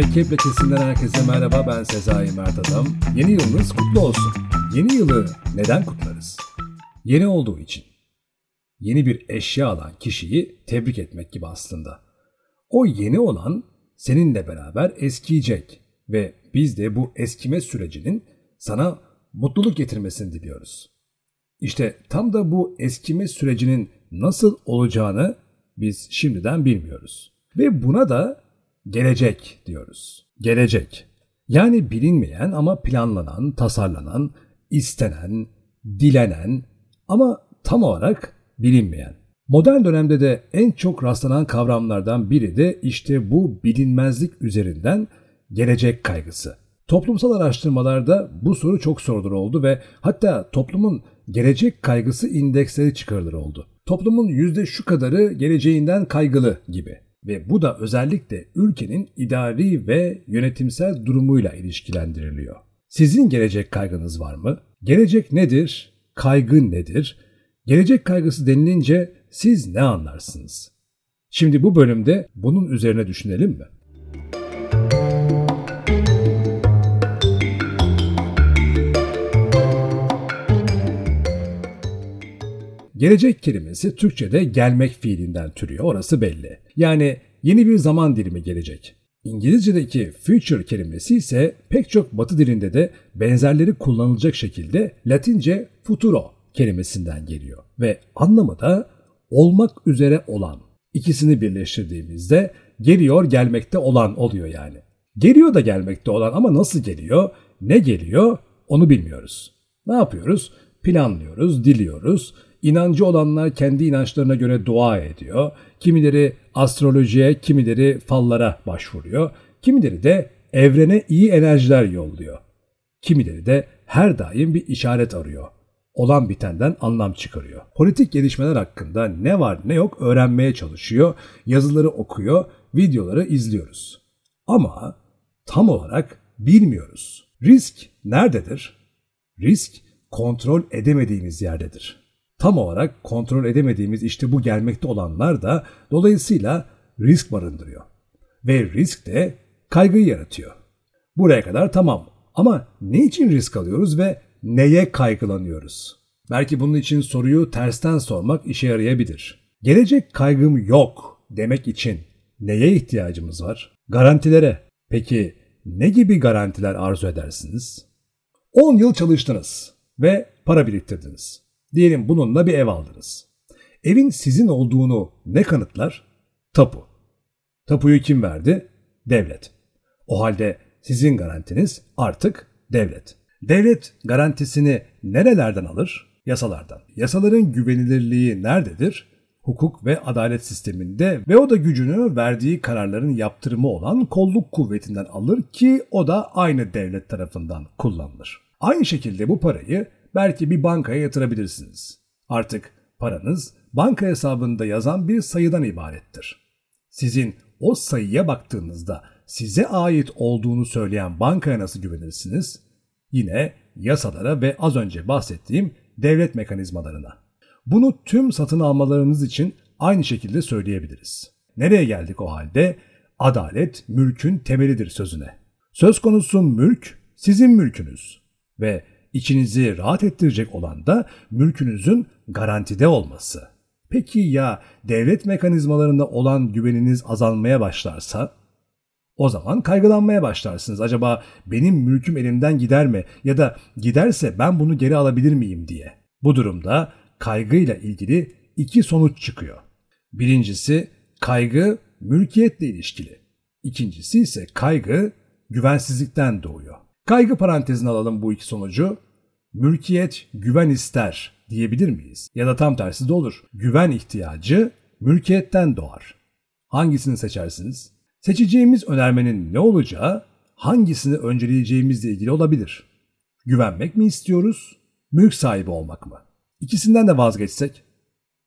Mürekkep Lekesi'nden herkese merhaba ben Sezai Mert Adam. Yeni yılınız kutlu olsun. Yeni yılı neden kutlarız? Yeni olduğu için. Yeni bir eşya alan kişiyi tebrik etmek gibi aslında. O yeni olan seninle beraber eskiyecek ve biz de bu eskime sürecinin sana mutluluk getirmesini diliyoruz. İşte tam da bu eskime sürecinin nasıl olacağını biz şimdiden bilmiyoruz. Ve buna da gelecek diyoruz. Gelecek. Yani bilinmeyen ama planlanan, tasarlanan, istenen, dilenen ama tam olarak bilinmeyen. Modern dönemde de en çok rastlanan kavramlardan biri de işte bu bilinmezlik üzerinden gelecek kaygısı. Toplumsal araştırmalarda bu soru çok sorulur oldu ve hatta toplumun gelecek kaygısı indeksleri çıkarılır oldu. Toplumun yüzde şu kadarı geleceğinden kaygılı gibi ve bu da özellikle ülkenin idari ve yönetimsel durumuyla ilişkilendiriliyor. Sizin gelecek kaygınız var mı? Gelecek nedir? Kaygı nedir? Gelecek kaygısı denilince siz ne anlarsınız? Şimdi bu bölümde bunun üzerine düşünelim mi? Gelecek kelimesi Türkçe'de gelmek fiilinden türüyor, orası belli. Yani yeni bir zaman dilimi gelecek. İngilizce'deki future kelimesi ise pek çok batı dilinde de benzerleri kullanılacak şekilde Latince futuro kelimesinden geliyor. Ve anlamı da olmak üzere olan. İkisini birleştirdiğimizde geliyor gelmekte olan oluyor yani. Geliyor da gelmekte olan ama nasıl geliyor, ne geliyor onu bilmiyoruz. Ne yapıyoruz? Planlıyoruz, diliyoruz, İnancı olanlar kendi inançlarına göre dua ediyor. Kimileri astrolojiye, kimileri fallara başvuruyor. Kimileri de evrene iyi enerjiler yolluyor. Kimileri de her daim bir işaret arıyor. Olan bitenden anlam çıkarıyor. Politik gelişmeler hakkında ne var ne yok öğrenmeye çalışıyor. Yazıları okuyor, videoları izliyoruz. Ama tam olarak bilmiyoruz. Risk nerededir? Risk kontrol edemediğimiz yerdedir tam olarak kontrol edemediğimiz işte bu gelmekte olanlar da dolayısıyla risk barındırıyor. Ve risk de kaygıyı yaratıyor. Buraya kadar tamam ama ne için risk alıyoruz ve neye kaygılanıyoruz? Belki bunun için soruyu tersten sormak işe yarayabilir. Gelecek kaygım yok demek için neye ihtiyacımız var? Garantilere. Peki ne gibi garantiler arzu edersiniz? 10 yıl çalıştınız ve para biriktirdiniz. Diyelim bununla bir ev aldınız. Evin sizin olduğunu ne kanıtlar? Tapu. Tapuyu kim verdi? Devlet. O halde sizin garantiniz artık devlet. Devlet garantisini nerelerden alır? Yasalardan. Yasaların güvenilirliği nerededir? Hukuk ve adalet sisteminde ve o da gücünü verdiği kararların yaptırımı olan kolluk kuvvetinden alır ki o da aynı devlet tarafından kullanılır. Aynı şekilde bu parayı belki bir bankaya yatırabilirsiniz. Artık paranız banka hesabında yazan bir sayıdan ibarettir. Sizin o sayıya baktığınızda size ait olduğunu söyleyen bankaya nasıl güvenirsiniz? Yine yasalara ve az önce bahsettiğim devlet mekanizmalarına. Bunu tüm satın almalarınız için aynı şekilde söyleyebiliriz. Nereye geldik o halde? Adalet mülkün temelidir sözüne. Söz konusu mülk sizin mülkünüz ve İçinizi rahat ettirecek olan da mülkünüzün garantide olması. Peki ya devlet mekanizmalarında olan güveniniz azalmaya başlarsa? O zaman kaygılanmaya başlarsınız. Acaba benim mülküm elimden gider mi ya da giderse ben bunu geri alabilir miyim diye. Bu durumda kaygıyla ilgili iki sonuç çıkıyor. Birincisi kaygı mülkiyetle ilişkili. İkincisi ise kaygı güvensizlikten doğuyor. Kaygı parantezine alalım bu iki sonucu. Mülkiyet güven ister diyebilir miyiz? Ya da tam tersi de olur. Güven ihtiyacı mülkiyetten doğar. Hangisini seçersiniz? Seçeceğimiz önermenin ne olacağı hangisini önceleyeceğimizle ilgili olabilir. Güvenmek mi istiyoruz, mülk sahibi olmak mı? İkisinden de vazgeçsek,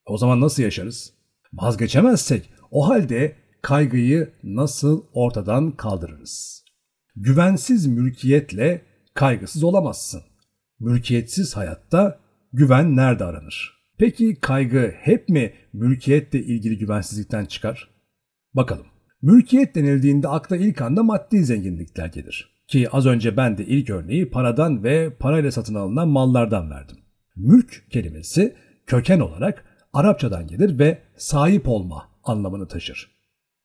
o zaman nasıl yaşarız? Vazgeçemezsek o halde kaygıyı nasıl ortadan kaldırırız? Güvensiz mülkiyetle kaygısız olamazsın. Mülkiyetsiz hayatta güven nerede aranır? Peki kaygı hep mi mülkiyetle ilgili güvensizlikten çıkar? Bakalım. Mülkiyet denildiğinde akla ilk anda maddi zenginlikler gelir. Ki az önce ben de ilk örneği paradan ve parayla satın alınan mallardan verdim. Mülk kelimesi köken olarak Arapçadan gelir ve sahip olma anlamını taşır.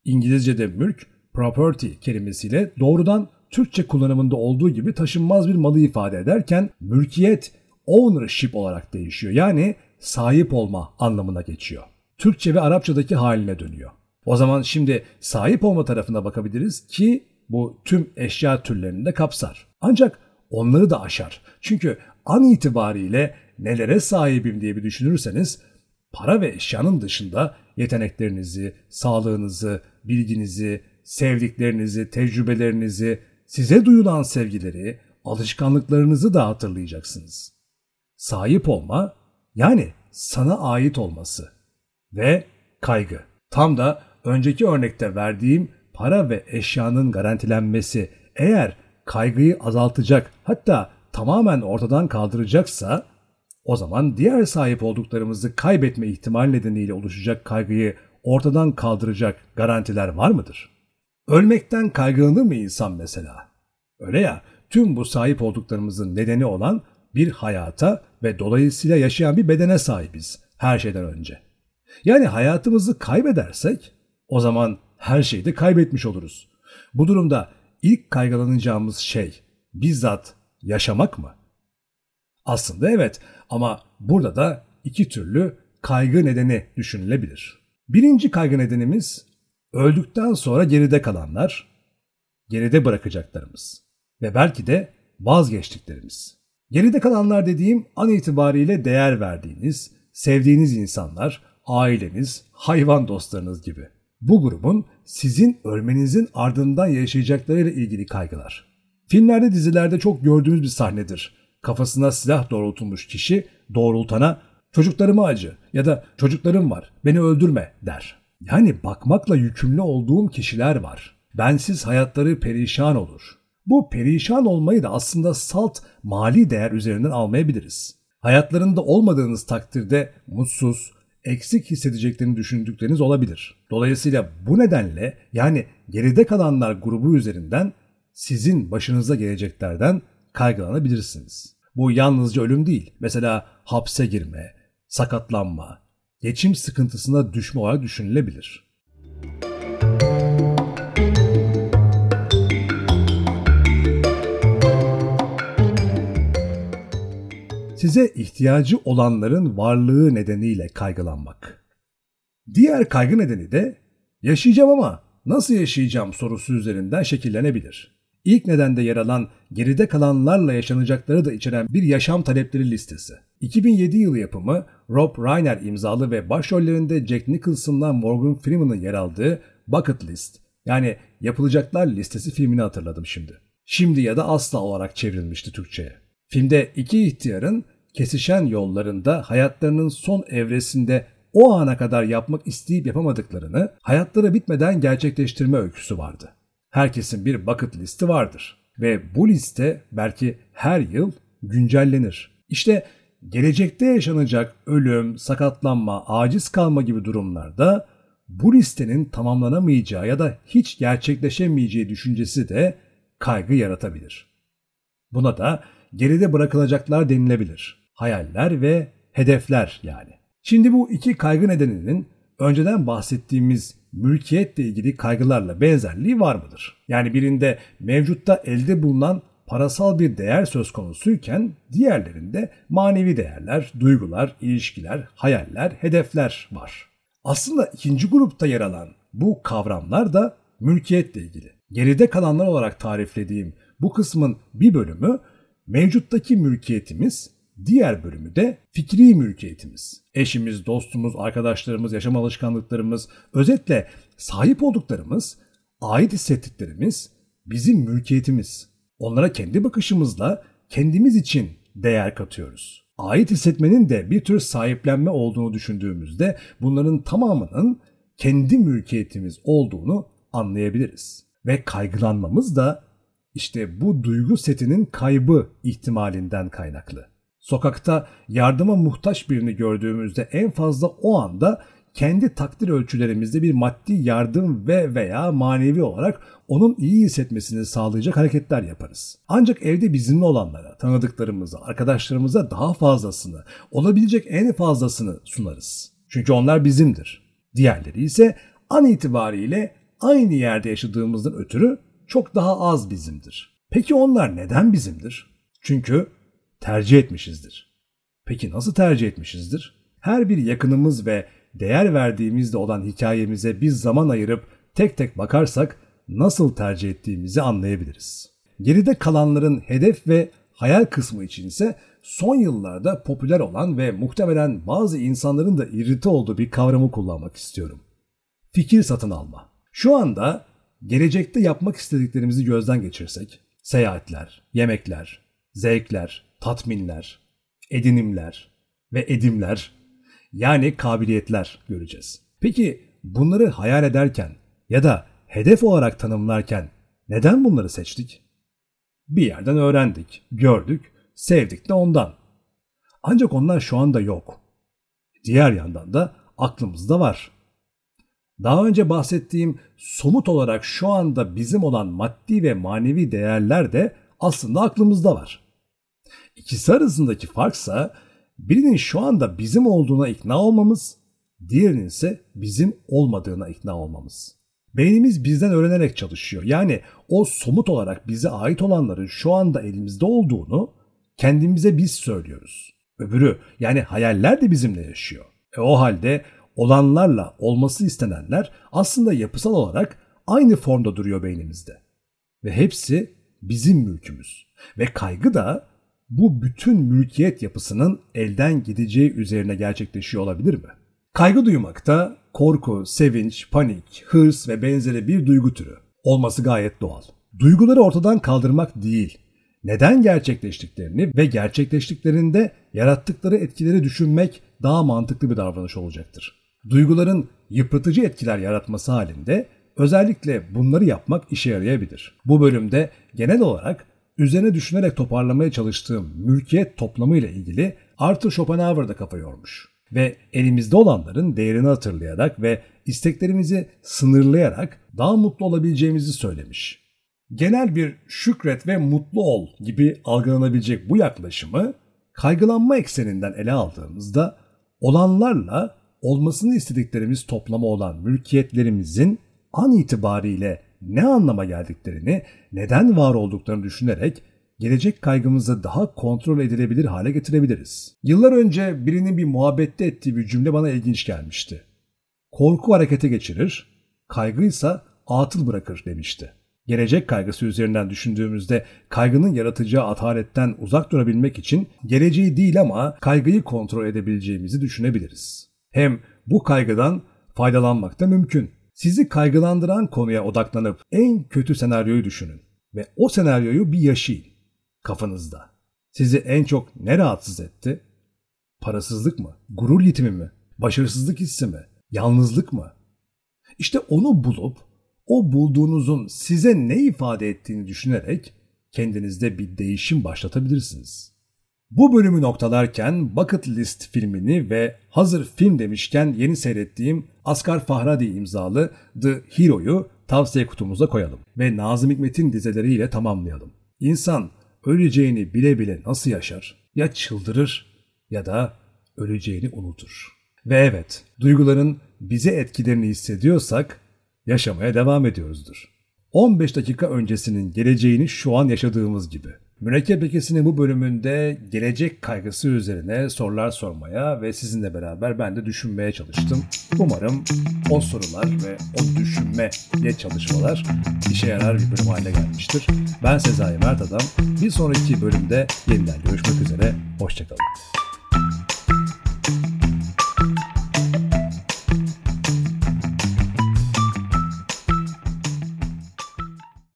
İngilizce'de mülk, property kelimesiyle doğrudan Türkçe kullanımında olduğu gibi taşınmaz bir malı ifade ederken mülkiyet ownership olarak değişiyor. Yani sahip olma anlamına geçiyor. Türkçe ve Arapçadaki haline dönüyor. O zaman şimdi sahip olma tarafına bakabiliriz ki bu tüm eşya türlerini de kapsar. Ancak onları da aşar. Çünkü an itibariyle nelere sahibim diye bir düşünürseniz para ve eşyanın dışında yeteneklerinizi, sağlığınızı, bilginizi, sevdiklerinizi, tecrübelerinizi, size duyulan sevgileri, alışkanlıklarınızı da hatırlayacaksınız. Sahip olma yani sana ait olması ve kaygı. Tam da önceki örnekte verdiğim para ve eşyanın garantilenmesi eğer kaygıyı azaltacak hatta tamamen ortadan kaldıracaksa o zaman diğer sahip olduklarımızı kaybetme ihtimal nedeniyle oluşacak kaygıyı ortadan kaldıracak garantiler var mıdır? Ölmekten kaygılanır mı insan mesela? Öyle ya, tüm bu sahip olduklarımızın nedeni olan bir hayata ve dolayısıyla yaşayan bir bedene sahibiz her şeyden önce. Yani hayatımızı kaybedersek o zaman her şeyi de kaybetmiş oluruz. Bu durumda ilk kaygılanacağımız şey bizzat yaşamak mı? Aslında evet ama burada da iki türlü kaygı nedeni düşünülebilir. Birinci kaygı nedenimiz öldükten sonra geride kalanlar, geride bırakacaklarımız ve belki de vazgeçtiklerimiz. Geride kalanlar dediğim an itibariyle değer verdiğiniz, sevdiğiniz insanlar, aileniz, hayvan dostlarınız gibi. Bu grubun sizin ölmenizin ardından yaşayacaklarıyla ilgili kaygılar. Filmlerde dizilerde çok gördüğümüz bir sahnedir. Kafasına silah doğrultulmuş kişi doğrultana çocuklarıma acı ya da çocuklarım var beni öldürme der. Yani bakmakla yükümlü olduğum kişiler var. Bensiz hayatları perişan olur. Bu perişan olmayı da aslında salt mali değer üzerinden almayabiliriz. Hayatlarında olmadığınız takdirde mutsuz, eksik hissedeceklerini düşündükleriniz olabilir. Dolayısıyla bu nedenle yani geride kalanlar grubu üzerinden sizin başınıza geleceklerden kaygılanabilirsiniz. Bu yalnızca ölüm değil. Mesela hapse girme, sakatlanma, geçim sıkıntısına düşme olarak düşünülebilir. Size ihtiyacı olanların varlığı nedeniyle kaygılanmak. Diğer kaygı nedeni de yaşayacağım ama nasıl yaşayacağım sorusu üzerinden şekillenebilir. İlk nedende yer alan geride kalanlarla yaşanacakları da içeren bir yaşam talepleri listesi. 2007 yılı yapımı Rob Reiner imzalı ve başrollerinde Jack Nicholson'la Morgan Freeman'ın yer aldığı Bucket List yani yapılacaklar listesi filmini hatırladım şimdi. Şimdi ya da asla olarak çevrilmişti Türkçe'ye. Filmde iki ihtiyarın kesişen yollarında hayatlarının son evresinde o ana kadar yapmak isteyip yapamadıklarını hayatları bitmeden gerçekleştirme öyküsü vardı. Herkesin bir bucket listi vardır ve bu liste belki her yıl güncellenir. İşte gelecekte yaşanacak ölüm, sakatlanma, aciz kalma gibi durumlarda bu listenin tamamlanamayacağı ya da hiç gerçekleşemeyeceği düşüncesi de kaygı yaratabilir. Buna da geride bırakılacaklar denilebilir. Hayaller ve hedefler yani. Şimdi bu iki kaygı nedeninin önceden bahsettiğimiz mülkiyetle ilgili kaygılarla benzerliği var mıdır? Yani birinde mevcutta elde bulunan parasal bir değer söz konusuyken diğerlerinde manevi değerler, duygular, ilişkiler, hayaller, hedefler var. Aslında ikinci grupta yer alan bu kavramlar da mülkiyetle ilgili. Geride kalanlar olarak tariflediğim bu kısmın bir bölümü mevcuttaki mülkiyetimiz Diğer bölümü de fikri mülkiyetimiz. Eşimiz, dostumuz, arkadaşlarımız, yaşam alışkanlıklarımız, özetle sahip olduklarımız, ait hissettiklerimiz bizim mülkiyetimiz. Onlara kendi bakışımızla kendimiz için değer katıyoruz. Ait hissetmenin de bir tür sahiplenme olduğunu düşündüğümüzde bunların tamamının kendi mülkiyetimiz olduğunu anlayabiliriz. Ve kaygılanmamız da işte bu duygu setinin kaybı ihtimalinden kaynaklı. Sokakta yardıma muhtaç birini gördüğümüzde en fazla o anda kendi takdir ölçülerimizde bir maddi yardım ve veya manevi olarak onun iyi hissetmesini sağlayacak hareketler yaparız. Ancak evde bizimle olanlara, tanıdıklarımıza, arkadaşlarımıza daha fazlasını, olabilecek en fazlasını sunarız. Çünkü onlar bizimdir. Diğerleri ise an itibariyle aynı yerde yaşadığımızdan ötürü çok daha az bizimdir. Peki onlar neden bizimdir? Çünkü tercih etmişizdir. Peki nasıl tercih etmişizdir? Her bir yakınımız ve değer verdiğimizde olan hikayemize biz zaman ayırıp tek tek bakarsak nasıl tercih ettiğimizi anlayabiliriz. Geride kalanların hedef ve hayal kısmı için ise son yıllarda popüler olan ve muhtemelen bazı insanların da irrite olduğu bir kavramı kullanmak istiyorum. Fikir satın alma. Şu anda gelecekte yapmak istediklerimizi gözden geçirsek, seyahatler, yemekler, zevkler, tatminler, edinimler ve edimler yani kabiliyetler göreceğiz. Peki bunları hayal ederken ya da hedef olarak tanımlarken neden bunları seçtik? Bir yerden öğrendik, gördük, sevdik de ondan. Ancak onlar şu anda yok. Diğer yandan da aklımızda var. Daha önce bahsettiğim somut olarak şu anda bizim olan maddi ve manevi değerler de aslında aklımızda var. İkisi arasındaki farksa birinin şu anda bizim olduğuna ikna olmamız, diğerinin ise bizim olmadığına ikna olmamız. Beynimiz bizden öğrenerek çalışıyor. Yani o somut olarak bize ait olanların şu anda elimizde olduğunu kendimize biz söylüyoruz. Öbürü yani hayaller de bizimle yaşıyor. E o halde olanlarla olması istenenler aslında yapısal olarak aynı formda duruyor beynimizde. Ve hepsi bizim mülkümüz. Ve kaygı da bu bütün mülkiyet yapısının elden gideceği üzerine gerçekleşiyor olabilir mi? Kaygı duymak da korku, sevinç, panik, hırs ve benzeri bir duygu türü. Olması gayet doğal. Duyguları ortadan kaldırmak değil, neden gerçekleştiklerini ve gerçekleştiklerinde yarattıkları etkileri düşünmek daha mantıklı bir davranış olacaktır. Duyguların yıpratıcı etkiler yaratması halinde özellikle bunları yapmak işe yarayabilir. Bu bölümde genel olarak üzerine düşünerek toparlamaya çalıştığım mülkiyet toplamı ile ilgili Arthur Schopenhauer da kafa yormuş. Ve elimizde olanların değerini hatırlayarak ve isteklerimizi sınırlayarak daha mutlu olabileceğimizi söylemiş. Genel bir şükret ve mutlu ol gibi algılanabilecek bu yaklaşımı kaygılanma ekseninden ele aldığımızda olanlarla olmasını istediklerimiz toplamı olan mülkiyetlerimizin an itibariyle ne anlama geldiklerini, neden var olduklarını düşünerek gelecek kaygımızı daha kontrol edilebilir hale getirebiliriz. Yıllar önce birinin bir muhabbette ettiği bir cümle bana ilginç gelmişti. Korku harekete geçirir, kaygıysa atıl bırakır demişti. Gelecek kaygısı üzerinden düşündüğümüzde kaygının yaratacağı ataletten uzak durabilmek için geleceği değil ama kaygıyı kontrol edebileceğimizi düşünebiliriz. Hem bu kaygıdan faydalanmak da mümkün. Sizi kaygılandıran konuya odaklanıp en kötü senaryoyu düşünün ve o senaryoyu bir yaşayın kafanızda. Sizi en çok ne rahatsız etti? Parasızlık mı? Gurur yitimi mi? Başarısızlık hissi mi? Yalnızlık mı? İşte onu bulup o bulduğunuzun size ne ifade ettiğini düşünerek kendinizde bir değişim başlatabilirsiniz. Bu bölümü noktalarken Bucket List filmini ve hazır film demişken yeni seyrettiğim Asgar Fahradi imzalı The Hero'yu tavsiye kutumuza koyalım ve Nazım Hikmet'in dizeleriyle tamamlayalım. İnsan öleceğini bile bile nasıl yaşar? Ya çıldırır ya da öleceğini unutur. Ve evet, duyguların bize etkilerini hissediyorsak yaşamaya devam ediyoruzdur. 15 dakika öncesinin geleceğini şu an yaşadığımız gibi. Mürekkep Lekesi'nin bu bölümünde gelecek kaygısı üzerine sorular sormaya ve sizinle beraber ben de düşünmeye çalıştım. Umarım o sorular ve o düşünmeye çalışmalar işe yarar bir bölüm haline gelmiştir. Ben Sezai Mert Adam. Bir sonraki bölümde yeniden görüşmek üzere. Hoşçakalın.